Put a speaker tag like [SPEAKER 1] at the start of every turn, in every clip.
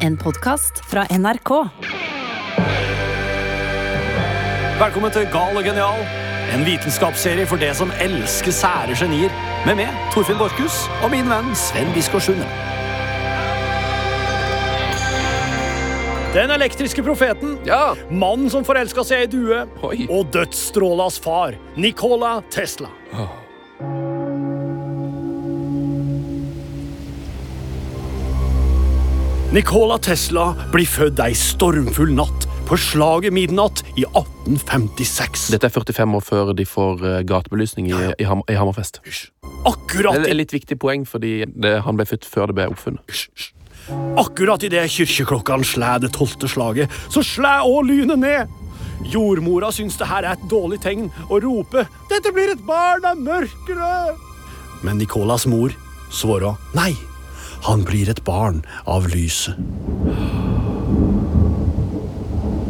[SPEAKER 1] En podkast fra NRK.
[SPEAKER 2] Velkommen til Gal og genial, en vitenskapsserie for det som elsker sære genier. Med meg, Torfinn Borchhus, og min venn Sven Biskår Sunde. Den elektriske profeten,
[SPEAKER 3] Ja.
[SPEAKER 2] mannen som forelska seg i due,
[SPEAKER 3] Oi.
[SPEAKER 2] og dødsstrålas far, Nikola Tesla. Nikola Tesla blir født ei stormfull natt på slaget midnatt i 1856.
[SPEAKER 3] Dette er 45 år før de får eh, gatebelysning i, i, Ham i Hammerfest.
[SPEAKER 2] Akkurat
[SPEAKER 3] Det er
[SPEAKER 2] i
[SPEAKER 3] litt viktig poeng, fordi det, han ble født før det ble oppfunnet.
[SPEAKER 2] Akkurat idet kirkeklokkene slår det tolvte slaget, så slår òg lynet ned. Jordmora syns det her er et dårlig tegn og roper 'Dette blir et barn av mørket'. Men Nikolas mor svarer nei. Han blir et barn av lyset.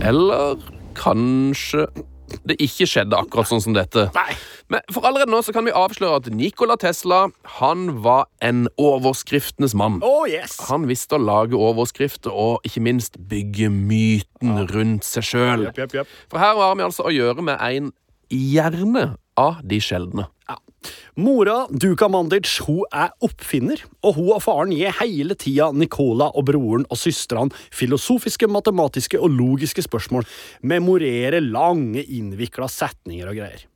[SPEAKER 3] Eller kanskje det ikke skjedde akkurat sånn som dette.
[SPEAKER 2] Nei.
[SPEAKER 3] Men for allerede nå så kan vi avsløre at Nikola Tesla han var en overskriftenes mann.
[SPEAKER 2] Oh yes.
[SPEAKER 3] Han visste å lage overskrifter og ikke minst bygge myten rundt seg sjøl. For her har vi altså å gjøre med en hjerne av de sjeldne.
[SPEAKER 2] Mora, Duka Mandic, hun er oppfinner, og hun og faren gir hele tida Nikola og broren og søstrene filosofiske, matematiske og logiske spørsmål, memorerer lange, innvikla setninger og greier.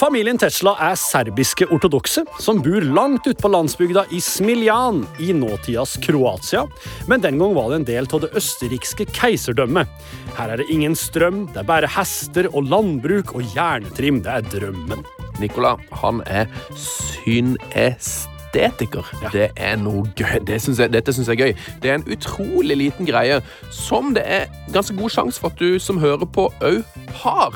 [SPEAKER 2] Familien Tesla er serbiske ortodokse som bor langt ute på landsbygda i Smiljan i nåtidas Kroatia, men den gang var det en del av det østerrikske keiserdømmet. Her er det ingen strøm, det er bare hester og landbruk og jernetrim. Det er drømmen.
[SPEAKER 3] Nikola, han er synestetiker. Det er noe gøy. Det synes jeg, dette syns jeg er gøy. Det er en utrolig liten greie som det er ganske god sjanse for at du som hører på, òg har.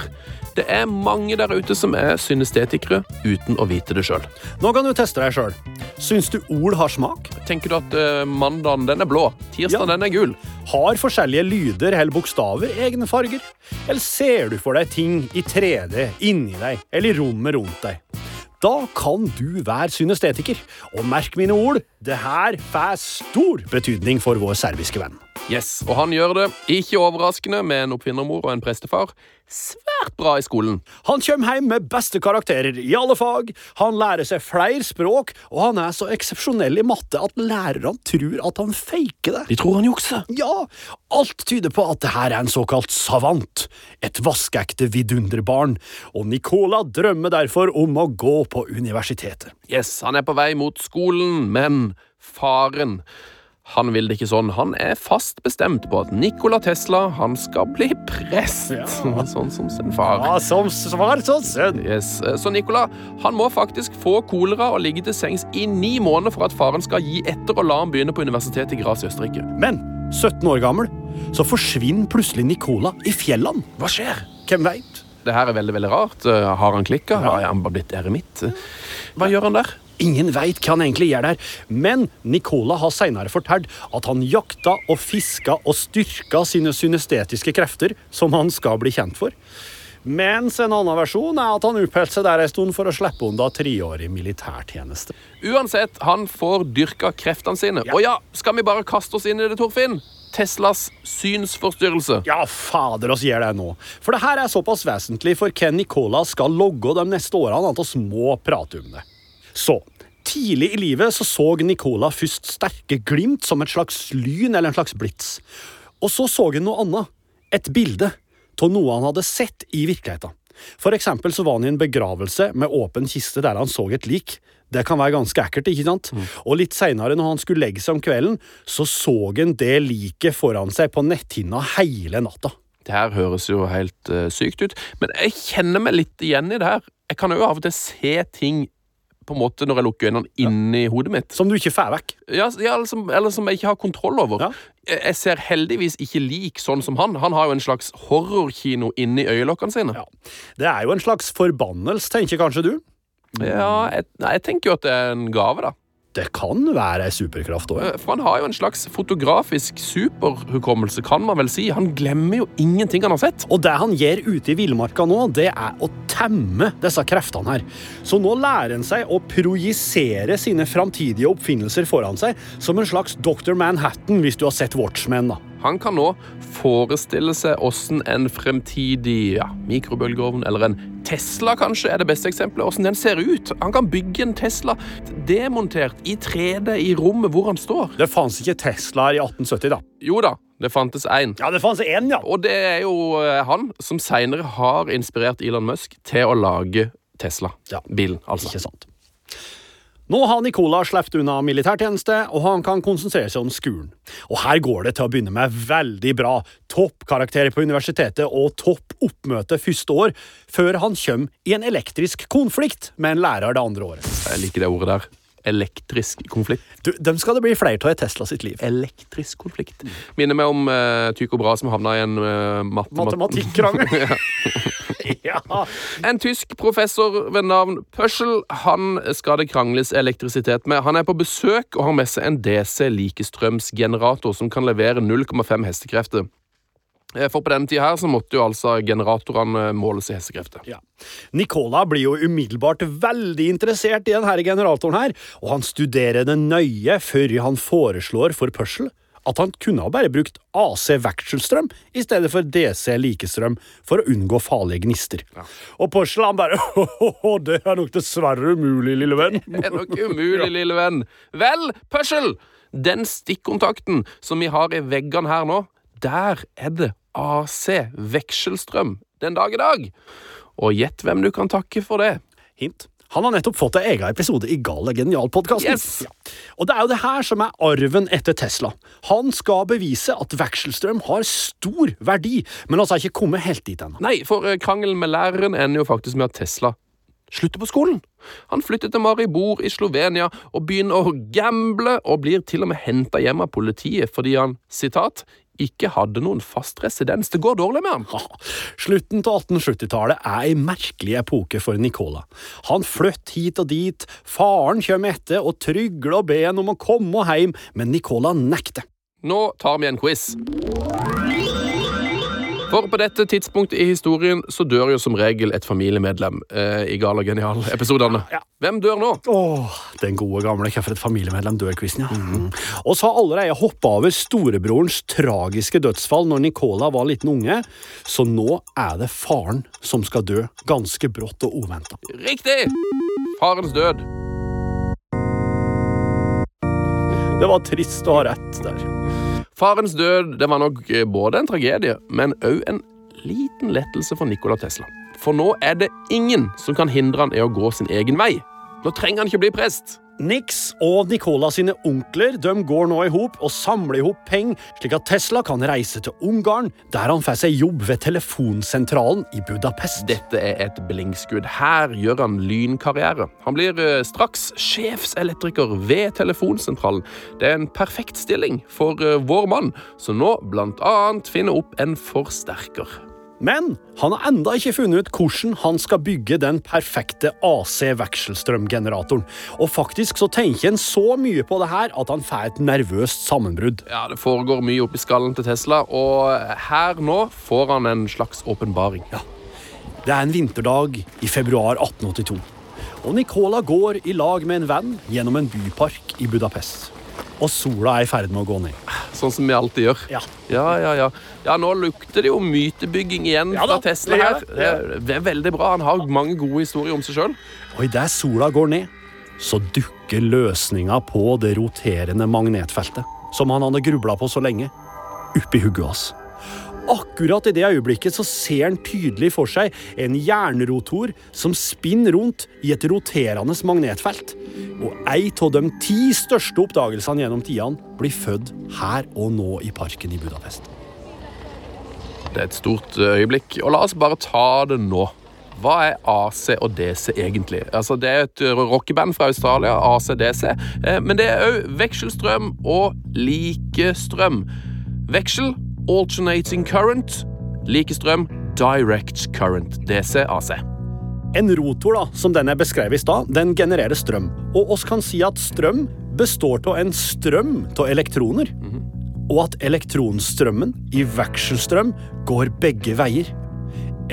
[SPEAKER 3] Det er mange der ute som er synestetikere uten å vite det sjøl.
[SPEAKER 2] Nå kan du teste deg sjøl. Syns du ord har smak?
[SPEAKER 3] Tenker du at uh, mandagen den er blå, tirsdagen
[SPEAKER 2] Ja.
[SPEAKER 3] den er gul?
[SPEAKER 2] Har forskjellige lyder eller bokstaver egne farger? Eller ser du for deg ting i 3D inni deg eller i rommet rundt deg? Da kan du være synestetiker. Og merk mine ord, det her får stor betydning for vår serbiske venn.
[SPEAKER 3] Yes, Og han gjør det, ikke overraskende, med en oppfinnermor og en prestefar, svært bra i skolen.
[SPEAKER 2] Han kommer hjem med beste karakterer i alle fag, han lærer seg flere språk, og han er så eksepsjonell i matte at lærerne tror at han faker det.
[SPEAKER 3] De tror han jukser.
[SPEAKER 2] Ja, alt tyder på at det her er en såkalt savant, et vaskeekte vidunderbarn, og Nicola drømmer derfor om å gå på universitetet.
[SPEAKER 3] Yes, han er på vei mot skolen, men faren han vil det ikke sånn. Han er fast bestemt på at Nikola Tesla han skal bli prest.
[SPEAKER 2] Ja.
[SPEAKER 3] Sånn som sin far.
[SPEAKER 2] Ja, som svar sånn sønn.
[SPEAKER 3] Yes. Så Nikola han må faktisk få kolera og ligge til sengs i ni måneder for at faren skal gi etter og la ham begynne på universitetet i Graz i Østerrike.
[SPEAKER 2] Men 17 år gammel, så forsvinner plutselig Nicola i fjellene.
[SPEAKER 3] Hva skjer?
[SPEAKER 2] Hvem veit?
[SPEAKER 3] Det her er veldig veldig rart. Eh, Har han klikka? Har han bare blitt eremitt? Hva gjør han der?
[SPEAKER 2] Ingen veit hva han egentlig gjør der, men Nicola har senere fortalt at han jakta og fiska og styrka sine synestetiske krefter, som han skal bli kjent for. Mens en annen versjon er at han oppholdt seg der en stund for å slippe unna treårig militærtjeneste.
[SPEAKER 3] Uansett, han får dyrka kreftene sine.
[SPEAKER 2] Ja.
[SPEAKER 3] Og ja, skal vi bare kaste oss inn i det, Torfinn? Teslas synsforstyrrelse.
[SPEAKER 2] Ja, fader oss gjør det nå. For det her er såpass vesentlig for hvem Nicola skal logge de neste årene at oss må prate om det. Så, tidlig i livet så, så Nicola først sterke glimt som et slags lyn eller en slags blits. Og så så han noe annet. Et bilde av noe han hadde sett i virkeligheten. For eksempel så var han i en begravelse med åpen kiste der han så et lik. Det kan være ganske ekkelt, ikke sant? Og litt seinere, når han skulle legge seg om kvelden, så så han det liket foran seg på netthinna hele natta.
[SPEAKER 3] Det her høres jo helt uh, sykt ut, men jeg kjenner meg litt igjen i det her. Jeg kan jo av og til se ting på en måte når jeg lukker øynene inni hodet mitt.
[SPEAKER 2] Som du ikke får vekk.
[SPEAKER 3] Ja, ja, eller, som, eller som jeg ikke har kontroll over.
[SPEAKER 2] Ja.
[SPEAKER 3] Jeg, ser heldigvis ikke lik sånn som han. Han har jo en slags horrorkino inni øyelokkene sine.
[SPEAKER 2] Ja. Det er jo en slags forbannelse, tenker kanskje du?
[SPEAKER 3] Ja, jeg, jeg tenker jo at det er en gave, da.
[SPEAKER 2] Det kan være ei superkraft òg.
[SPEAKER 3] Eh, For han har jo en slags fotografisk superhukommelse, kan man vel si. Han glemmer jo ingenting han har sett.
[SPEAKER 2] Og det han gjør ute i villmarka nå, det er å temme disse kreftene her. Så nå lærer han seg å projisere sine framtidige oppfinnelser foran seg, som en slags Dr. Manhattan, hvis du har sett Watchmen. da.
[SPEAKER 3] Han kan nå forestille seg hvordan en fremtidig ja, mikrobølgeovn eller en Tesla kanskje er det beste eksempelet, hvordan den ser ut. Han kan bygge en Tesla demontert i 3D i rommet hvor han står.
[SPEAKER 2] Det fantes ikke Teslaer i 1870, da.
[SPEAKER 3] Jo da, det fantes én.
[SPEAKER 2] Ja, det fantes én, ja.
[SPEAKER 3] Og det er jo eh, han som seinere har inspirert Elon Musk til å lage Tesla.
[SPEAKER 2] Ja.
[SPEAKER 3] Bilen, altså.
[SPEAKER 2] Ikke sant. Nå har Nicola sluppet unna militærtjeneste, og han kan konsentrere seg om skolen. Og her går det til å begynne med veldig bra. Toppkarakterer på universitetet og topp oppmøte første år, før han kommer i en elektrisk konflikt med en lærer det andre året.
[SPEAKER 3] Jeg liker det ordet der. Elektrisk konflikt.
[SPEAKER 2] Du, dem skal det bli flere av i Tesla sitt liv.
[SPEAKER 3] Elektrisk konflikt. Minner meg om uh, Tycho Bra som havna i en uh, matemat
[SPEAKER 2] Matematikkrangel. ja.
[SPEAKER 3] En tysk professor ved navn Pøschel han skal det krangles elektrisitet med. Han er på besøk og har med seg en DC likestrømsgenerator som kan levere 0,5 hestekrefter. Eh, For på denne tida her så måtte jo altså generatorene måles i hestekrefter.
[SPEAKER 2] Ja. Nicola blir jo umiddelbart veldig interessert i denne generatoren, her, og han studerer det nøye før han foreslår for Pørsel at han kunne ha bare brukt AC vekselstrøm i stedet for DC likestrøm for å unngå farlige gnister. Og Pørsel han bare Å, det er nok dessverre umulig, lille venn.
[SPEAKER 3] Det er nok umulig, lille venn. Vel, Pørsel, Den stikkontakten som vi har i veggene her nå, der er det AC vekselstrøm den dag i dag. Og gjett hvem du kan takke for det.
[SPEAKER 2] Hint. Han har nettopp fått en egen episode i Gal og genial-podkasten.
[SPEAKER 3] Yes!
[SPEAKER 2] Og det er jo det her som er arven etter Tesla. Han skal bevise at vekselstrøm har stor verdi, men altså har ikke kommet helt dit ennå.
[SPEAKER 3] Nei, for eh, krangelen med læreren ender jo faktisk med at Tesla slutter på skolen. Han flytter til Maribor i Slovenia og begynner å gamble, og blir til og med henta hjem av politiet fordi han, sitat, ikke hadde noen fast residens. Det går dårlig med ham.
[SPEAKER 2] Ha. Slutten av 1870-tallet er ei merkelig epoke for Nicola. Han flytter hit og dit, faren kommer etter og trygler og ber ham om å komme hjem, men Nicola nekter.
[SPEAKER 3] Nå tar vi en quiz. For på dette tidspunktet i historien så dør jo som regel et familiemedlem eh, i Gal og genial-episodene.
[SPEAKER 2] Ja.
[SPEAKER 3] Hvem dør nå?
[SPEAKER 2] Åh, den gode gamle Hvorfor et familiemedlem dør-quizen, ja. Mm. Og så har allerede hoppa over storebrorens tragiske dødsfall når Nicola var liten unge, så nå er det faren som skal dø, ganske brått og uventa.
[SPEAKER 3] Riktig! Farens død.
[SPEAKER 2] Det var trist å ha rett der.
[SPEAKER 3] Farens død det var nok eh, både en tragedie, men òg en liten lettelse for Nikola Tesla. For nå er det ingen som kan hindre han i å gå sin egen vei. Nå trenger han ikke bli prest.
[SPEAKER 2] Nix og Nicola sine onkler de går nå i hop og samler ihop penger, slik at Tesla kan reise til Ungarn, der han får seg jobb ved telefonsentralen i Budapest.
[SPEAKER 3] Dette er et blinkskudd. Her gjør han lynkarriere. Han blir eh, straks sjefselektriker ved telefonsentralen. Det er en perfekt stilling for eh, vår mann, som nå blant annet finner opp en forsterker.
[SPEAKER 2] Men han har enda ikke funnet ut hvordan han skal bygge den perfekte AC-vekselstrømgeneratoren. Og faktisk så tenker han så mye på det her at han får et nervøst sammenbrudd.
[SPEAKER 3] Ja, Det foregår mye oppi skallen til Tesla, og her nå får han en slags åpenbaring. Ja.
[SPEAKER 2] Det er en vinterdag i februar 1882. Og Nicola går i lag med en venn gjennom en bypark i Budapest. Og sola er i ferd med å gå ned.
[SPEAKER 3] Sånn som vi alltid gjør.
[SPEAKER 2] Ja.
[SPEAKER 3] Ja, ja, ja. Ja, Nå lukter det jo mytebygging igjen
[SPEAKER 2] Ja da,
[SPEAKER 3] fra Tesla her.
[SPEAKER 2] det.
[SPEAKER 3] Er, det er veldig bra. Han har mange gode historier om seg sjøl.
[SPEAKER 2] Og idet sola går ned, så dukker løsninga på det roterende magnetfeltet, som han hadde grubla på så lenge, oppi hodet hans. Akkurat i det øyeblikket så ser han tydelig for seg en jernrotor som spinner rundt i et roterende magnetfelt. Og ei av de ti største oppdagelsene gjennom tidene blir født her og nå i parken i Budapest.
[SPEAKER 3] Det er et stort eh, øyeblikk, og la oss bare ta det nå. Hva er AC og DC egentlig? Altså, det er et eh, rockeband fra Australia, AC-DC, eh, men det er òg vekselstrøm og likestrøm. Veksel, alternating current. Likestrøm, direct current. DCAC.
[SPEAKER 2] En rotor, da, som den er beskrevet i stad, den genererer strøm. Og oss kan si at strøm består av en strøm av elektroner, og at elektronstrømmen i vekselstrøm går begge veier.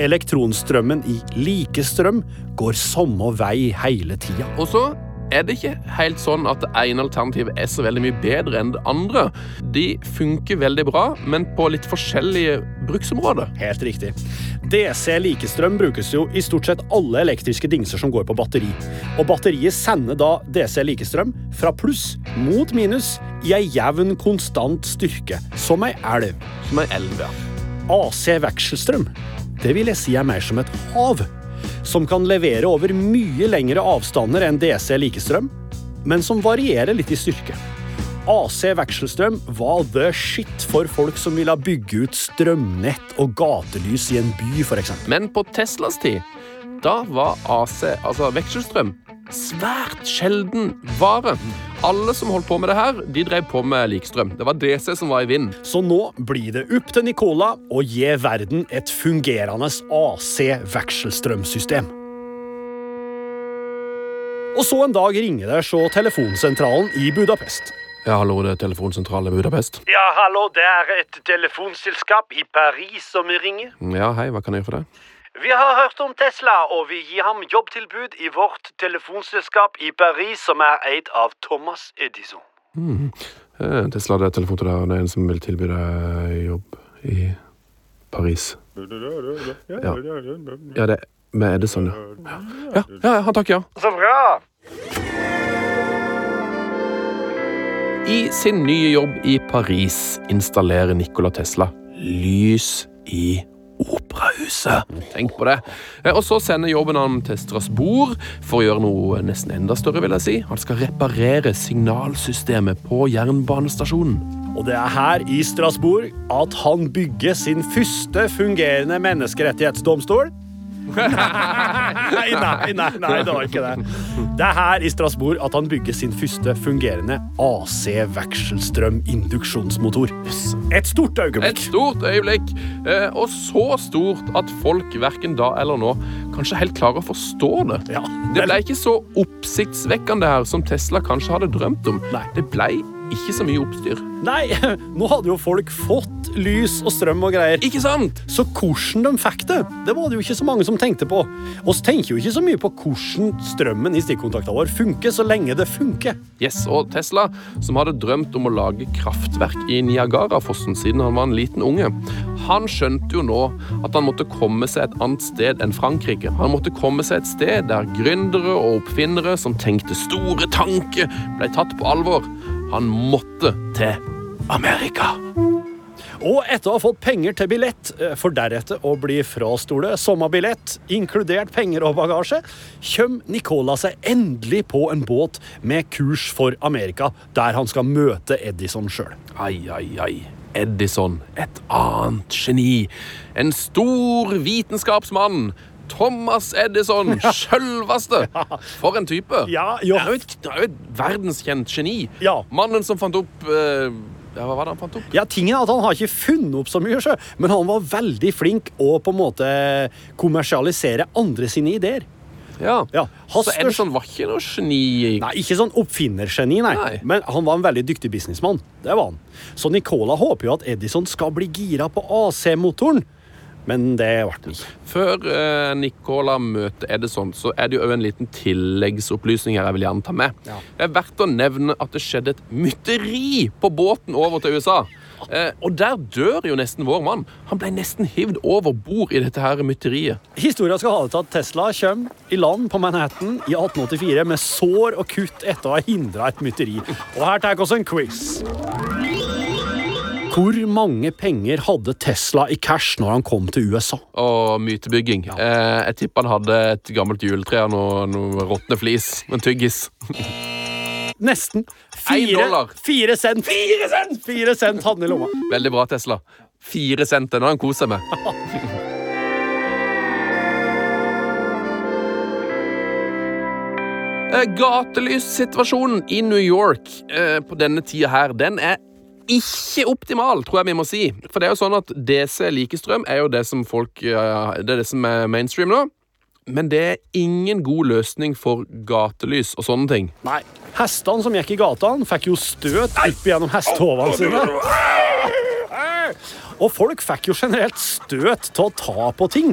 [SPEAKER 2] Elektronstrømmen i likestrøm går samme vei hele tida.
[SPEAKER 3] Og så er det ikke helt sånn at det ene alternativet er så veldig mye bedre enn det andre. De funker veldig bra, men på litt forskjellige bruksområder.
[SPEAKER 2] Helt riktig. DC likestrøm brukes jo i stort sett alle elektriske dingser som går på batteri. Og batteriet sender da DC likestrøm fra pluss mot minus i ei jevn, konstant styrke, som ei elv.
[SPEAKER 3] Som en elv, ja.
[SPEAKER 2] AC vekselstrøm, det vil jeg si er mer som et hav. Som kan levere over mye lengre avstander enn DC likestrøm, men som varierer litt i styrke. AC vekselstrøm var the shit for folk som ville bygge ut strømnett og gatelys i en by, f.eks.
[SPEAKER 3] Men på Teslas tid, da var AC, altså vekselstrøm, svært sjelden vare. Alle som holdt på med det her, de drev på med likstrøm. Det var DC som var i vind.
[SPEAKER 2] Så nå blir det opp til Nicola å gi verden et fungerende AC-vekselstrømsystem. Og så en dag ringer det så telefonsentralen i Budapest.
[SPEAKER 3] Ja, hallo, det er telefonsentralen i Budapest.
[SPEAKER 4] Ja, hallo, det er et telefonselskap i Paris som ringer.
[SPEAKER 3] Ja, hei, hva kan jeg gjøre for deg?
[SPEAKER 4] Vi har hørt om Tesla, og vi gir ham jobbtilbud i vårt telefonselskap i Paris, som er eid av Thomas Edison.
[SPEAKER 3] Mm. Tesla, det er telefon til deg, og det er en som vil tilby deg jobb i Paris. Ja, ja det med Edison, ja. Ja, ja, ja takk, ja.
[SPEAKER 4] Så bra!
[SPEAKER 3] I sin nye jobb i Paris installerer Nikola Tesla lys i operahuset. Tenk på det. Eh, Og så sender jobben han til Strasbourg for å gjøre noe nesten enda større, vil jeg si. Han skal reparere signalsystemet på jernbanestasjonen.
[SPEAKER 2] Og det er her i Strasbourg at han bygger sin første fungerende menneskerettighetsdomstol. Nei, nei, nei, nei, det var ikke det. Det er her i Strasbourg at han bygger sin første fungerende AC-vekselstrøm-induksjonsmotor. Et stort øyeblikk.
[SPEAKER 3] Et stort øyeblikk, eh, og så stort at folk verken da eller nå kanskje helt klarer å forstå det.
[SPEAKER 2] Ja,
[SPEAKER 3] Det ble ikke så oppsiktsvekkende her som Tesla kanskje hadde drømt om.
[SPEAKER 2] Nei.
[SPEAKER 3] Det ble ikke så mye oppstyr.
[SPEAKER 2] Nei, nå hadde jo folk fått lys og strøm og greier.
[SPEAKER 3] Ikke sant?
[SPEAKER 2] Så hvordan de fikk det, det var det jo ikke så mange som tenkte på. Oss tenker jo ikke så mye på hvordan strømmen i stikkontakten vår funker, så lenge det funker.
[SPEAKER 3] Yes, og Tesla, som hadde drømt om å lage kraftverk i Niagarafossen siden han var en liten unge, han skjønte jo nå at han måtte komme seg et annet sted enn Frankrike. Han måtte komme seg et sted der gründere og oppfinnere som tenkte store tanker, ble tatt på alvor. Han måtte til Amerika.
[SPEAKER 2] Og etter å ha fått penger til billett, eh, for deretter å bli frastole sommerbillett, inkludert penger og bagasje, kommer Nicola seg endelig på en båt med kurs for Amerika, der han skal møte Edison sjøl.
[SPEAKER 3] Ai, ai, ai. Edison, et annet geni. En stor vitenskapsmann. Thomas Edison, sjølveste. For en type.
[SPEAKER 2] Ja, jo.
[SPEAKER 3] Han er jo et, det er jo et verdenskjent geni.
[SPEAKER 2] Ja.
[SPEAKER 3] Mannen som fant opp eh, ja, Hva var det han fant opp?
[SPEAKER 2] Ja, tingen er at Han har ikke funnet opp så mye, sjø, men han var veldig flink å på en måte kommersialisere andre sine ideer.
[SPEAKER 3] Ja.
[SPEAKER 2] Ja,
[SPEAKER 3] Så Edison var ikke noe geni.
[SPEAKER 2] Nei, ikke sånn oppfinnergeni, nei.
[SPEAKER 3] Nei.
[SPEAKER 2] Men han var en veldig dyktig businessmann. Det var han. Så Nicola håper jo at Edison skal bli gira på AC-motoren. Men det ble den ikke.
[SPEAKER 3] Før eh, Nicola møter Edison, så er det jo en liten tilleggsopplysning her jeg vil gjerne ta med.
[SPEAKER 2] Ja.
[SPEAKER 3] Det er verdt å nevne at det skjedde et mytteri på båten over til USA. Eh, og der dør jo nesten vår mann. Han ble nesten hivd over bord i dette her mytteriet.
[SPEAKER 2] Historia skal ha det til at Tesla kommer i land på Manhattan i 1884 med sår og kutt etter å ha hindra et mytteri. Og her tar vi oss en quiz. Hvor mange penger hadde Tesla i cash når han kom til USA?
[SPEAKER 3] Og mytebygging. Eh, jeg tipper han hadde et gammelt juletre og noe, noe råtne flis. En tyggis.
[SPEAKER 2] Nesten. Fire, fire cent. Fire cent! Fire cent hadde han i lomma.
[SPEAKER 3] Veldig bra, Tesla. Fire cent. Den har han kost seg med. Eh, Gatelyssituasjonen i New York eh, på denne tida her, den er ikke optimal, tror jeg vi må si. For det er jo sånn at DC likestrøm er jo det som folk Det er det som er mainstream nå. men det er ingen god løsning for gatelys og sånne ting.
[SPEAKER 2] Nei. Hestene som gikk i gatene, fikk jo støt opp gjennom hestehovene sine. Og folk fikk jo generelt støt til å ta på ting.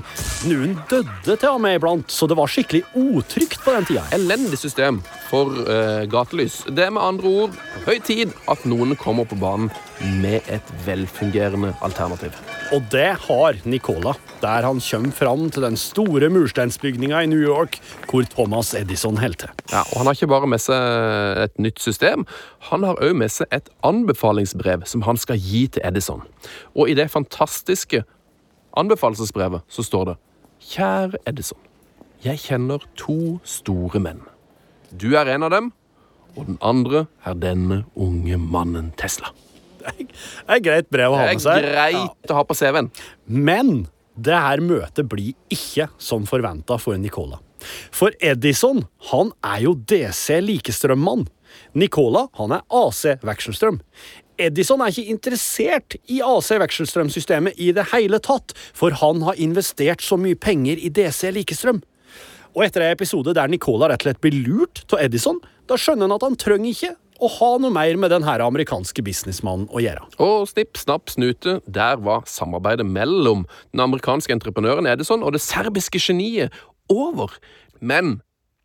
[SPEAKER 2] Noen døde til og med iblant, så det var skikkelig utrygt på den tida.
[SPEAKER 3] Elendig system for uh, gatelys. Det er med andre ord høy tid at noen kommer på banen med et velfungerende alternativ.
[SPEAKER 2] Og det har Nicola, der han kommer fram til den store mursteinsbygninga i New York hvor Thomas Edison holder til.
[SPEAKER 3] Ja, og Han har ikke bare med seg et nytt system, han har òg med seg et anbefalingsbrev som han skal gi til Edison. Og i det fantastiske anbefalesbrevet så står det Kjære Edison. Jeg kjenner to store menn. Du er en av dem, og den andre er denne unge mannen Tesla.
[SPEAKER 2] Det er greit brev å ha med seg.
[SPEAKER 3] Det er greit å ha på CV-en.
[SPEAKER 2] Men det her møtet blir ikke som forventa for Nicola. For Edison han er jo DC likestrømmann. Nicola han er AC vekselstrøm. Edison er ikke interessert i AC vekselstrømsystemet i det hele tatt, for han har investert så mye penger i DC likestrøm. Og etter en episode der Nicola rett og slett blir lurt av Edison, da skjønner han at han trenger ikke å ha noe mer med den her amerikanske businessmannen å gjøre.
[SPEAKER 3] Og snipp, snapp, snute, der var samarbeidet mellom den amerikanske entreprenøren Edison og det serbiske geniet over. Men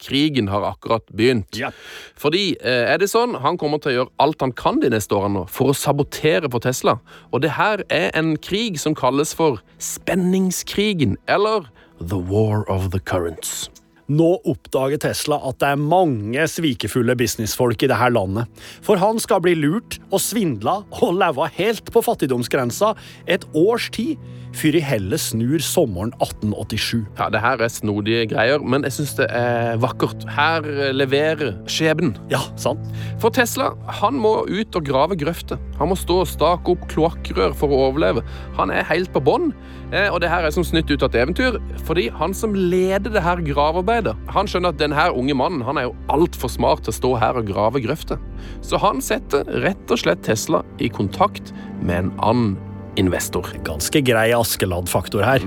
[SPEAKER 3] krigen har akkurat begynt.
[SPEAKER 2] Ja.
[SPEAKER 3] Fordi eh, Edison han kommer til å gjøre alt han kan de neste årene for å sabotere for Tesla. Og det her er en krig som kalles for spenningskrigen, eller The War of the Currents.
[SPEAKER 2] Nå oppdager Tesla at det er mange svikefulle businessfolk i dette landet. For han skal bli lurt og svindla og leve helt på fattigdomsgrensa et års tid, før i hellet snur sommeren 1887.
[SPEAKER 3] Ja, det her er snodige greier, men jeg syns det er vakkert. Her leverer skjebnen.
[SPEAKER 2] Ja, sant?
[SPEAKER 3] For Tesla han må ut og grave grøfter. Han må stå og stake opp kloakkrør for å overleve. Han er helt på bånn, eh, og det her er som snytt ut av et eventyr. Fordi han som leder det her gravearbeidet, han skjønner at denne unge mannen han er jo altfor smart til å stå her og grave grøfter. Så han setter rett og slett Tesla i kontakt med en annen investor.
[SPEAKER 2] Ganske grei Askeladd-faktor her.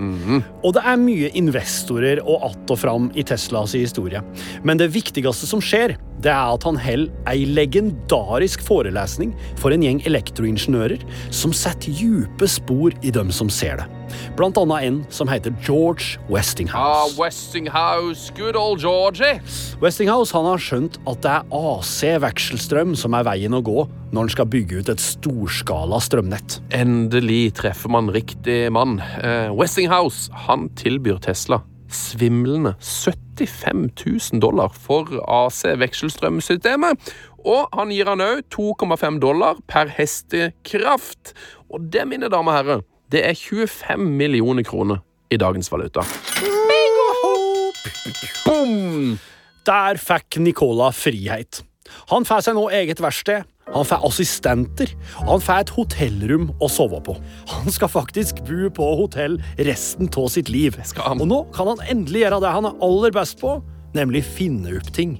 [SPEAKER 2] Og det er mye investorer og att og fram i Teslas historie. Men det viktigste som skjer, det er at han holder ei legendarisk forelesning for en gjeng elektroingeniører som setter djupe spor i dem som ser det. Blant annet en som heter George Westinghouse.
[SPEAKER 3] Ah,
[SPEAKER 2] Westinghouse.
[SPEAKER 3] Good old Georgie.
[SPEAKER 2] Westinghouse han har skjønt at det er AC-vekselstrøm som er veien å gå når han skal bygge ut et storskala strømnett.
[SPEAKER 3] Endelig treffer man riktig mann. Eh, Westinghouse han tilbyr Tesla svimlende 75 000 dollar for AC-vekselstrømsystemet. Og han gir han òg 2,5 dollar per hestekraft. Og det, mine damer og herrer, det er 25 millioner kroner i dagens valuta. Boom!
[SPEAKER 2] Der fikk Nicola frihet. Han får seg nå eget verksted, han får assistenter, og han får et hotellrom å sove på. Han skal faktisk bo på hotell resten av sitt liv.
[SPEAKER 3] skal han.
[SPEAKER 2] Og nå kan han endelig gjøre det han er aller best på, nemlig finne opp ting.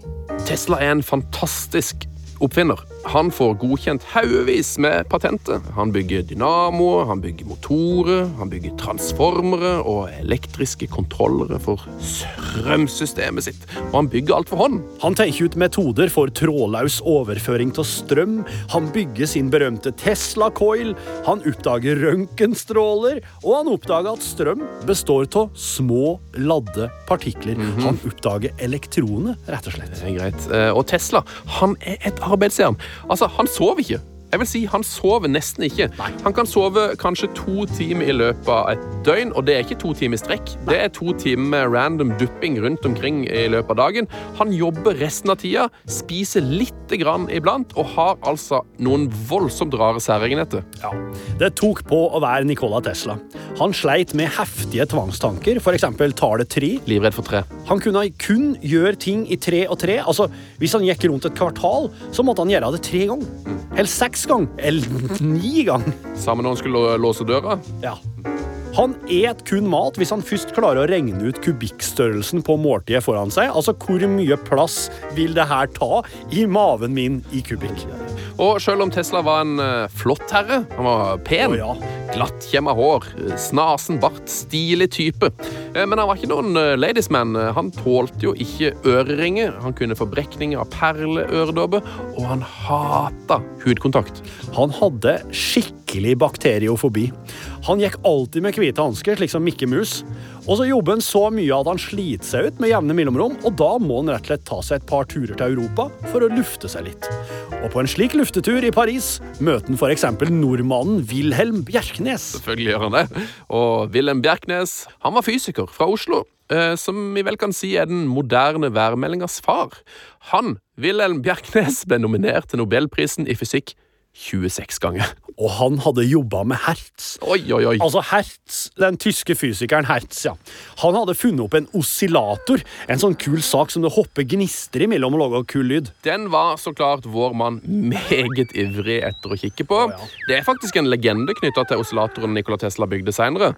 [SPEAKER 3] Tesla er en fantastisk oppfinner. Han får godkjent haugevis med patenter. Han bygger dynamoer, han bygger motorer, han bygger transformere og elektriske kontrollere for strømsystemet sitt. Og han bygger alt for hånd.
[SPEAKER 2] Han tenker ut metoder for trådløs overføring av strøm, han bygger sin berømte Tesla-coil, han oppdager røntgenstråler, og han oppdager at strøm består av små, ladde partikler. Han oppdager elektroner, rett og slett.
[SPEAKER 3] Det er greit. Eh, Og Tesla han er et arbeidsjern. Altså, han sov ikke. Jeg vil si Han sover nesten ikke. Han kan sove kanskje to timer i løpet av et døgn, og det er ikke to timer i strekk. Det er to timer med random dupping rundt omkring i løpet av dagen. Han jobber resten av tida, spiser lite grann iblant, og har altså noen voldsomt rare særegenheter.
[SPEAKER 2] Ja, Det tok på å være Nikola Tesla. Han sleit med heftige tvangstanker, f.eks. tallet tre.
[SPEAKER 3] Livredd for tre.
[SPEAKER 2] Han kunne kun gjøre ting i tre og tre. Altså, Hvis han gikk rundt et kvartal, så måtte han gjøre det tre ganger. Eller seks ganger. Eller ni ganger.
[SPEAKER 3] Sammen når han skulle låse døra.
[SPEAKER 2] Ja. Han et kun mat hvis han først klarer å regne ut kubikkstørrelsen på måltidet foran seg. Altså hvor mye plass vil det her ta i maven min i kubikk?
[SPEAKER 3] Og selv om Tesla var en eh, flott herre, han var pen,
[SPEAKER 2] oh, ja.
[SPEAKER 3] glattkjemma hår, snasen bart, stilig type, eh, men han var ikke noen eh, ladiesman. Han tålte jo ikke øreringer, han kunne få brekninger av perleøredobber, og han hata hudkontakt.
[SPEAKER 2] Han hadde skikkelig bakteriofobi. Han gikk alltid med hvite hansker, slik som Mikke Mus. Og så jobber han så mye at han sliter seg ut med jevne mellomrom, og da må han rett og slett ta seg et par turer til Europa for å lufte seg litt. Og på en slik luftetur i Paris møter han f.eks. nordmannen Wilhelm Bjerknes.
[SPEAKER 3] Selvfølgelig gjør han det. Og Wilhelm Bjerknes han var fysiker fra Oslo, eh, som vi vel kan si er den moderne værmeldingas far. Han, Wilhelm Bjerknes, ble nominert til Nobelprisen i fysikk 26 ganger.
[SPEAKER 2] Og han hadde jobba med Hertz.
[SPEAKER 3] Oi, oi, oi.
[SPEAKER 2] Altså Hertz, den tyske fysikeren Hertz, ja. Han hadde funnet opp en oscillator, en sånn kul sak som det hopper gnister imellom og lager kul lyd.
[SPEAKER 3] Den var så klart vår mann meget ivrig etter å kikke på.
[SPEAKER 2] ja.
[SPEAKER 3] Det er faktisk en legende knytta til oscillatoren Nikola Tesla bygde seinere,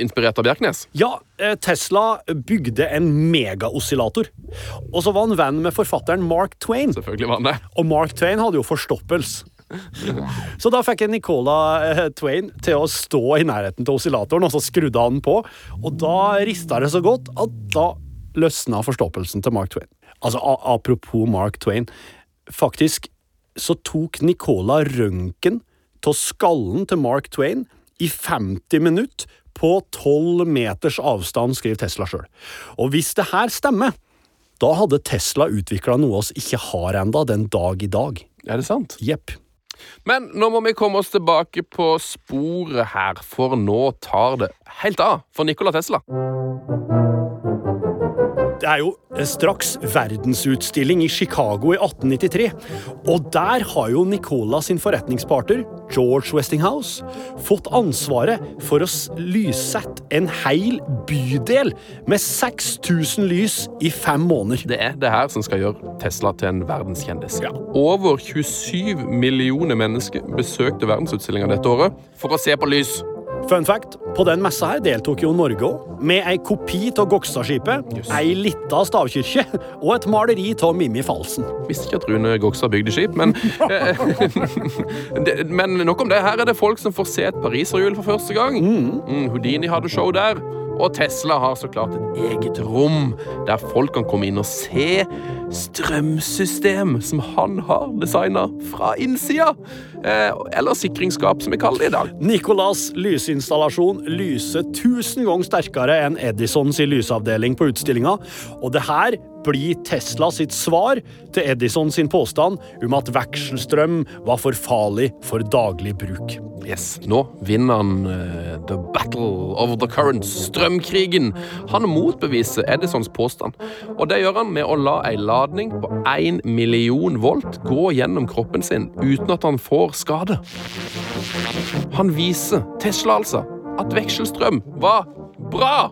[SPEAKER 3] inspirert av Bjerknes.
[SPEAKER 2] Ja, eh, Tesla bygde en megaoscillator. Og så var han venn med forfatteren Mark Twain.
[SPEAKER 3] Selvfølgelig var han det.
[SPEAKER 2] Og Mark Twain hadde jo forstoppelse. Så da fikk jeg Nicola eh, Twain til å stå i nærheten til oscillatoren, og så skrudde han den på. Og da rista det så godt at da løsna forstoppelsen til Mark Twain. Altså, apropos Mark Twain. Faktisk så tok Nicola røntgen av skallen til Mark Twain i 50 minutter på 12 meters avstand, skriver Tesla sjøl. Og hvis det her stemmer, da hadde Tesla utvikla noe oss ikke har enda den dag i dag.
[SPEAKER 3] Er det sant?
[SPEAKER 2] Jepp.
[SPEAKER 3] Men nå må vi komme oss tilbake på sporet her, for nå tar det helt av for Nikola Tesla.
[SPEAKER 2] Det er jo straks verdensutstilling i Chicago i 1893. Og der har jo Nicola sin forretningspartner, George Westinghouse, fått ansvaret for å lyssette en hel bydel med 6000 lys i fem måneder.
[SPEAKER 3] Det er det her som skal gjøre Tesla til en verdenskjendis. Over 27 millioner mennesker besøkte verdensutstillinga dette året for å se på lys.
[SPEAKER 2] Fun fact, på den messa her deltok jo Norge òg, med ei kopi av Gokstadskipet, ei lita stavkirke og et maleri av Mimmi Falsen.
[SPEAKER 3] Visste ikke at Rune Gokstad bygde skip, men eh, Men nok om det. Her er det folk som får se et pariserhjul for første gang. Mm, Houdini hadde show der. Og Tesla har så klart et eget rom der folk kan komme inn og se strømsystem som han har designa fra innsida. Eh, eller sikringsskap, som vi kaller det i dag.
[SPEAKER 2] Nicolas lysinstallasjon lyser tusen ganger sterkere enn Edisons lysavdeling på utstillinga, og det her blir Tesla sitt svar til Edison sin påstand om at vekselstrøm var for farlig for daglig bruk.
[SPEAKER 3] Yes, Nå vinner han uh, The Battle of the Currents, strømkrigen. Han motbeviser Edisons påstand, og det gjør han med å la ei ladning på 1 million volt gå gjennom kroppen sin uten at han får skade. Han viser, Tesla altså, at vekselstrøm var bra.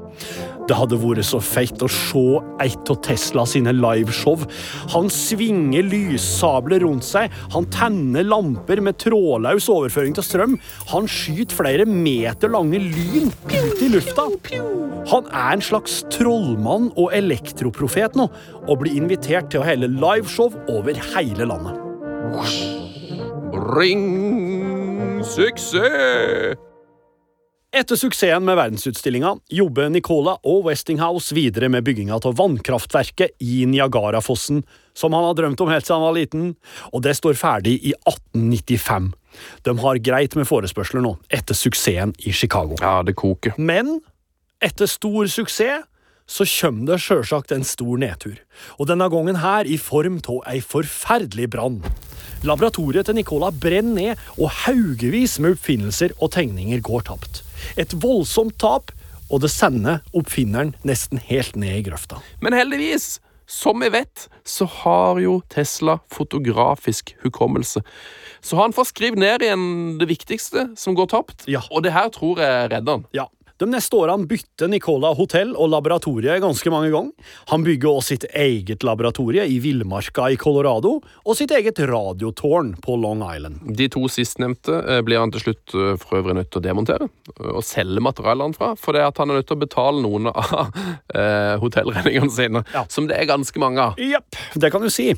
[SPEAKER 2] Det hadde vært så feit å se et av Tesla sine liveshow. Han svinger lyssabler rundt seg, han tenner lamper med trådløs overføring til strøm. Han skyter flere meter lange lyn ut i lufta. Han er en slags trollmann og elektroprofet nå, og blir invitert til å helle liveshow over hele landet.
[SPEAKER 3] Ring suksess!
[SPEAKER 2] Etter suksessen med verdensutstillinga jobber Nicola og Westinghouse videre med bygginga av vannkraftverket i Niagarafossen, som han har drømt om helt siden han var liten, og det står ferdig i 1895. De har greit med forespørsler nå, etter suksessen i Chicago.
[SPEAKER 3] Ja, det koker.
[SPEAKER 2] Men etter stor suksess så kommer det sjølsagt en stor nedtur, og denne gangen her i form av ei forferdelig brann. Laboratoriet til Nicola brenner ned, og haugevis med oppfinnelser og tegninger går tapt. Et voldsomt tap, og det sender oppfinneren nesten helt ned i grøfta.
[SPEAKER 3] Men heldigvis, som vi vet, så har jo Tesla fotografisk hukommelse. Så han får skrevet ned igjen det viktigste som går tapt,
[SPEAKER 2] Ja.
[SPEAKER 3] og det her tror jeg redder han.
[SPEAKER 2] Ja, De neste årene bytter Nicola hotell og laboratorie ganske mange ganger. Han bygger også sitt eget laboratorie i villmarka i Colorado, og sitt eget radiotårn på Long Island.
[SPEAKER 3] De to sistnevnte eh, blir han til slutt eh, for øvrig nødt til å demontere eh, og selge materialene fra, for det at han er nødt til å betale noen av hotellregningene sine,
[SPEAKER 2] Ja.
[SPEAKER 3] som det er ganske mange av.
[SPEAKER 2] Jepp, det kan du si.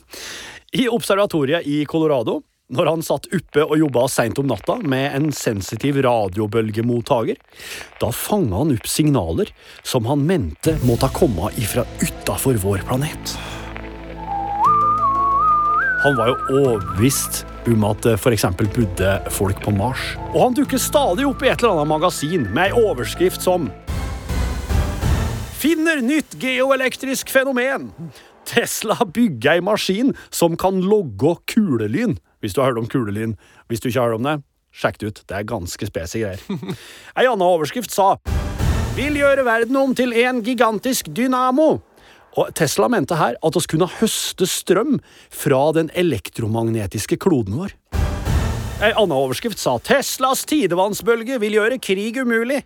[SPEAKER 2] I observatoriet i Colorado når han satt oppe og jobba seint om natta med en sensitiv radiobølgemottaker. Da fanga han opp signaler som han mente måtte ha kommet ifra utafor vår planet. Han var jo overbevist om at det f.eks. bodde folk på Mars. Og han dukker stadig opp i et eller annet magasin med ei overskrift som Finner nytt geoelektrisk fenomen. Tesla bygger ei maskin som kan logge kulelyn. Hvis du har hørt om kulelyn. Hvis du ikke har hørt om det, sjekk det ut. Det er ganske spesi greier. Ei anna overskrift sa Vil gjøre verden om til en gigantisk dynamo. Og Tesla mente her at vi kunne høste strøm fra den elektromagnetiske kloden vår. Ei anna overskrift sa Teslas tidevannsbølge vil gjøre krig umulig.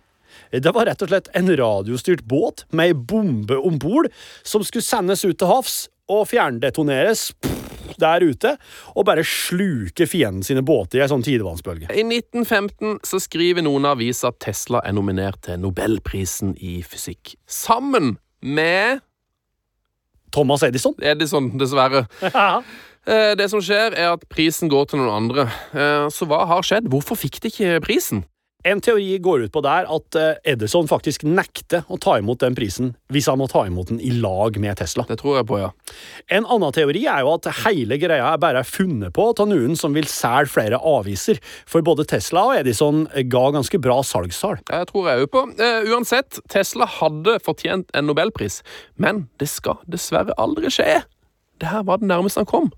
[SPEAKER 2] Det var rett og slett en radiostyrt båt med ei bombe om bord som skulle sendes ut til havs og fjerndetoneres der ute, og bare sluke fienden sine båter i ei sånn tidevannsbølge.
[SPEAKER 3] I 1915 så skriver noen aviser at Tesla er nominert til Nobelprisen i fysikk. Sammen med
[SPEAKER 2] Thomas Edison.
[SPEAKER 3] Edison, dessverre. Eh, Det som skjer, er at prisen går til noen andre. Eh, Så hva har skjedd? Hvorfor fikk de ikke prisen?
[SPEAKER 2] En teori går ut på der at eh, Edison faktisk nekter å ta imot den prisen hvis han må ta imot den i lag med Tesla.
[SPEAKER 3] Det tror jeg på, ja.
[SPEAKER 2] En annen teori er jo at hele greia er bare funnet på av noen som vil selge flere aviser, for både Tesla og Edison ga ganske bra salgstall.
[SPEAKER 3] Det tror jeg òg på. Uh, uansett, Tesla hadde fortjent en nobelpris, men det skal dessverre aldri skje. Det her var det nærmeste han kom.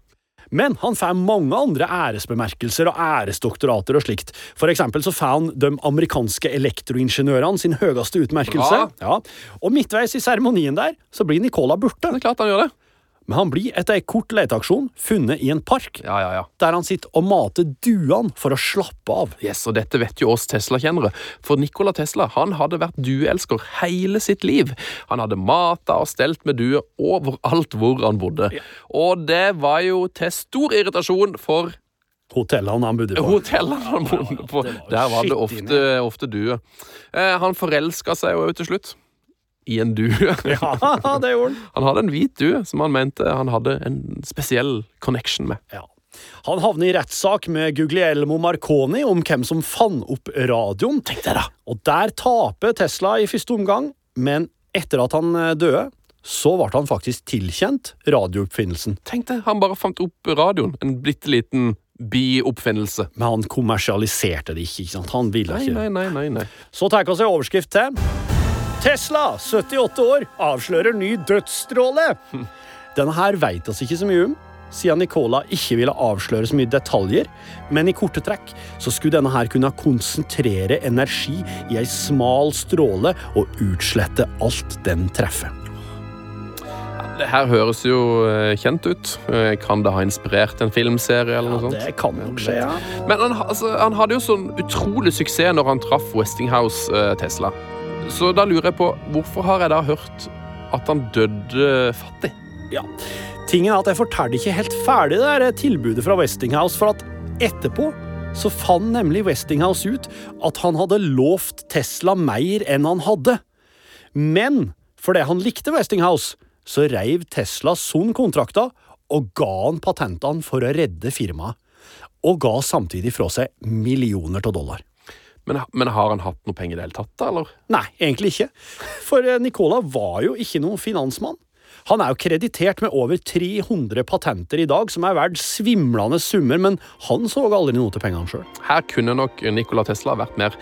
[SPEAKER 2] Men han får mange andre æresbemerkelser og æresdoktorater og slikt. For eksempel så får han de amerikanske elektroingeniørene sin høyeste utmerkelse.
[SPEAKER 3] Ja.
[SPEAKER 2] Ja. Og midtveis i seremonien der så blir Nicola borte.
[SPEAKER 3] Det er klart han gjør det.
[SPEAKER 2] Men han blir etter ei kort leteaksjon funnet i en park,
[SPEAKER 3] Ja, ja, ja.
[SPEAKER 2] der han sitter og mater duene for å slappe av.
[SPEAKER 3] Yes, og dette vet jo oss Tesla-kjennere, for Nikola Tesla han hadde vært dueelsker hele sitt liv. Han hadde mata og stelt med duer overalt hvor han bodde. Og det var jo til stor irritasjon for
[SPEAKER 2] Hotellene han bodde på.
[SPEAKER 3] hotellene han bodde på. Der var det ofte, ofte duer. Eh, han forelska seg jo til slutt. I en due.
[SPEAKER 2] Ja, det gjorde han.
[SPEAKER 3] Han hadde en hvit due som han mente han hadde en spesiell connection med.
[SPEAKER 2] Ja. Han havner i rettssak med Guglielmo Marconi om hvem som fant opp radioen.
[SPEAKER 3] Tenk deg da!
[SPEAKER 2] Og der taper Tesla i første omgang, men etter at han eh, døde, så ble han faktisk tilkjent radiooppfinnelsen.
[SPEAKER 3] Tenk deg, Han bare fant opp radioen. En bitte liten bioppfinnelse.
[SPEAKER 2] Men han kommersialiserte det ikke. ikke sant? Han ville
[SPEAKER 3] Nei,
[SPEAKER 2] ikke
[SPEAKER 3] nei, nei, nei, nei.
[SPEAKER 2] Så tar vi oss en overskrift til. Tesla, 78 år, avslører ny dødsstråle. Denne her vet oss ikke så mye om, siden Nicola ikke ville avsløre så mye detaljer, men i korte trekk så skulle denne her kunne konsentrere energi i ei smal stråle og utslette alt den treffer.
[SPEAKER 3] Det her høres jo eh, kjent ut. Eh, Kan det ha inspirert en filmserie eller noe sånt?
[SPEAKER 2] Det kan nok skje, ja.
[SPEAKER 3] Men han, altså, han hadde jo sånn utrolig suksess når han traff Westinghouse eh, Tesla. Så da lurer jeg på, hvorfor har jeg da hørt at han døde fattig?
[SPEAKER 2] ja. Tingen er at jeg fortalte ikke helt ferdig det der tilbudet fra Westinghouse, for at etterpå så fant nemlig Westinghouse ut at han hadde lovt Tesla mer enn han hadde. Men fordi han likte Westinghouse, så reiv Tesla sånn kontrakta og ga han patentene for å redde firmaet. Og ga samtidig fra seg millioner av dollar.
[SPEAKER 3] Men, men har han hatt noe penger i det hele tatt, da, eller?
[SPEAKER 2] Nei, egentlig ikke. For eh, Nicola var jo ikke noen finansmann. Han er jo kreditert med over 300 patenter i dag, som er verdt svimlende summer, men han så aldri noe til pengene sjøl.
[SPEAKER 3] Her kunne nok Nikola Tesla vært mer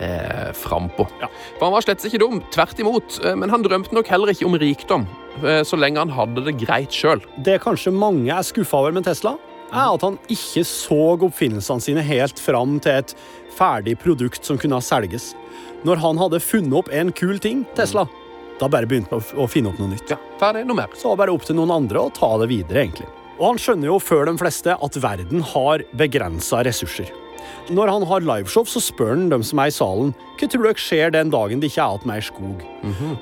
[SPEAKER 3] eh, frampå.
[SPEAKER 2] Ja.
[SPEAKER 3] For han var slett ikke dum, tvert imot. eh, Men han drømte nok heller ikke om rikdom, eh, så lenge han hadde det greit sjøl.
[SPEAKER 2] Det kanskje mange er skuffa over med Tesla, er at han ikke så oppfinnelsene sine helt fram til et ferdig produkt som kunne selges. Når han hadde funnet opp en kul ting, Tesla, da bare begynte han å- finne opp noe nytt.
[SPEAKER 3] Ja, ferdig, noe mer.
[SPEAKER 2] Så var det bare opp til noen andre å ta det videre, egentlig. Og han skjønner jo før de fleste at verden har begrensa ressurser. Når han har liveshow, så spør han dem som er i salen hva tror dere skjer den dagen det ikke er igjen mer skog.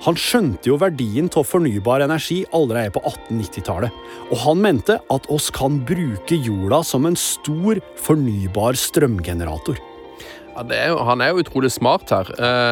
[SPEAKER 2] Han skjønte jo verdien av fornybar energi allerede på 1890-tallet, og han mente at oss kan bruke jorda som en stor fornybar strømgenerator.
[SPEAKER 3] Ja, er jo, han er jo utrolig smart her.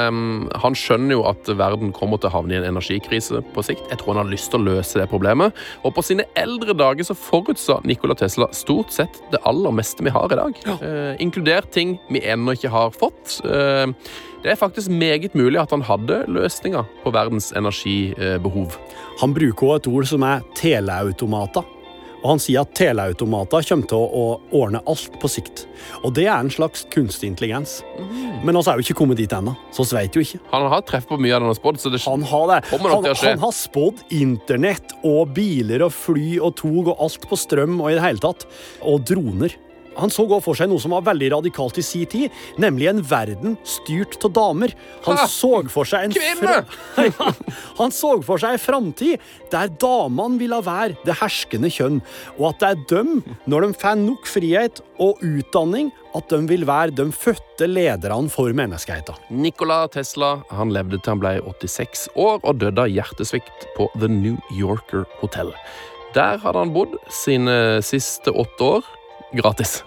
[SPEAKER 3] Um, han skjønner jo at verden kommer til å havne i en energikrise på sikt. Jeg tror han har lyst til å løse det problemet. Og på sine eldre dager så forutsa Nikola Tesla stort sett det aller meste vi har i dag. Eh, inkludert ting vi ennå ikke har fått. Uh, det er faktisk meget mulig at han hadde løsninger på verdens energibehov.
[SPEAKER 2] Han bruker også et ord som er teleautomater. Og han sier at teleautomater kommer til å ordne alt på sikt. Og det er en slags kunstig intelligens. Men vi er jo ikke kommet dit ennå, så vi vet jo ikke.
[SPEAKER 3] Han har treff på mye av det han har spådd, så det
[SPEAKER 2] Han har det.
[SPEAKER 3] Kommer nok
[SPEAKER 2] Han,
[SPEAKER 3] til å skje.
[SPEAKER 2] han har spådd internett og biler og fly og tog og alt på strøm og i det hele tatt. Og droner. Han så også for seg noe som var veldig radikalt i sin tid, nemlig en verden styrt av damer. Han så for seg en fra- ja, Han så for seg en framtid der damene ville være det herskende kjønn, og at det er dem, når de får nok frihet og utdanning, at de vil være de fødte lederne for menneskeheten.
[SPEAKER 3] Nikola Tesla han levde til han ble 86 år og døde av hjertesvikt på The New Yorker Hotel. Der hadde han bodd sine siste åtte år gratis.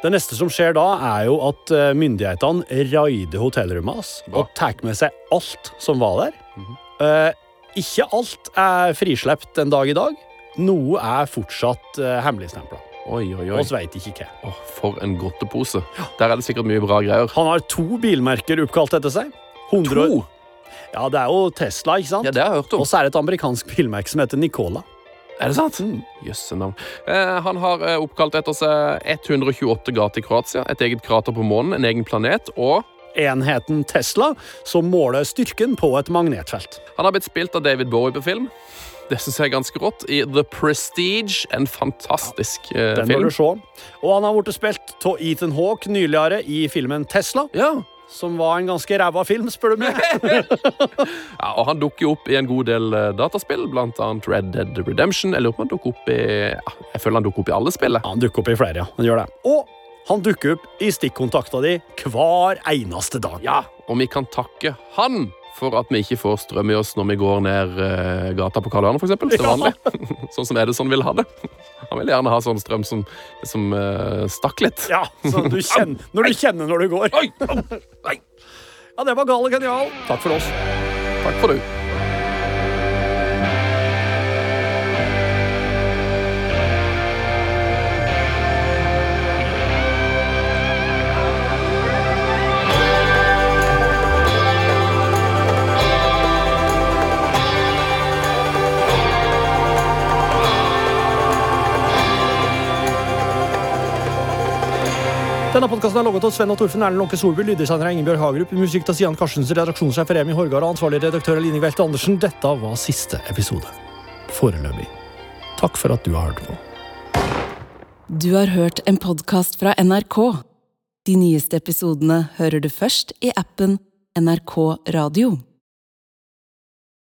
[SPEAKER 2] Det neste som skjer da, er jo at eh, myndighetene raider hotellrommet hans og tar med seg alt som var der. Eh, ikke alt er frislept en dag i dag. Noe er fortsatt uh, hemmeligstempla.
[SPEAKER 3] Oi, oi, oi.
[SPEAKER 2] Veit ikke hva.
[SPEAKER 3] Oh, for en godtepose. Der er det sikkert mye bra greier.
[SPEAKER 2] Han har to bilmerker oppkalt etter seg. 100
[SPEAKER 3] To?
[SPEAKER 2] Ja, det er jo Tesla, ikke sant?
[SPEAKER 3] Ja, det har jeg hørt om.
[SPEAKER 2] Og så er det et amerikansk bilmerke som heter Nicola.
[SPEAKER 3] Er det sant? Jøsse navn. Eh, han har eh, oppkalt etter seg 128 gater i Kroatia, et eget krater på månen, en egen planet, og
[SPEAKER 2] Enheten Tesla, som måler styrken på et magnetfelt.
[SPEAKER 3] han har blitt spilt av David Bowie på film. Det syns jeg er ganske rått. I The Prestige, en fantastisk eh,
[SPEAKER 2] Den må du se. Og han har blitt spilt av Ethan Hawke nyligere i filmen Tesla.
[SPEAKER 3] Ja.
[SPEAKER 2] Som var en ganske ræva film, spør du meg.
[SPEAKER 3] ja, og han dukker jo opp i en god del eh, dataspill, blant annet Red Dead Redemption. På om han dukker opp i ja, Jeg føler han dukker opp i alle spillene.
[SPEAKER 2] Han dukker opp i flere, ja. Han gjør det. Og han dukker opp i stikkontakta di hver eneste dag.
[SPEAKER 3] Ja, og vi kan takke han for at vi ikke får strøm i oss når vi går ned eh, gata på Karl Johan, eksempel, til
[SPEAKER 2] Ja.
[SPEAKER 3] vanlig. sånn som Edison vil ha det. Han vil gjerne ha sånn strøm som, som uh, stakk litt.
[SPEAKER 2] Ja, så du kjenner, Når du kjenner når du går.
[SPEAKER 3] Oi!
[SPEAKER 2] Ja, det var Gale genial. Takk for oss.
[SPEAKER 3] Takk for det.
[SPEAKER 2] Denne podkasten er laget av Sven og Torfinn Erlend Lånke Solby, lyddesigner av Ingebjørg Hagerup, musikk av Stian Karstensen, redaksjonssjef Remi Horgard og ansvarlig redaktør Line Velte Andersen. Dette var siste episode. Foreløpig. Takk for at du har hørt på.
[SPEAKER 1] Du har hørt en podkast fra NRK. De nyeste episodene hører du først i appen NRK Radio.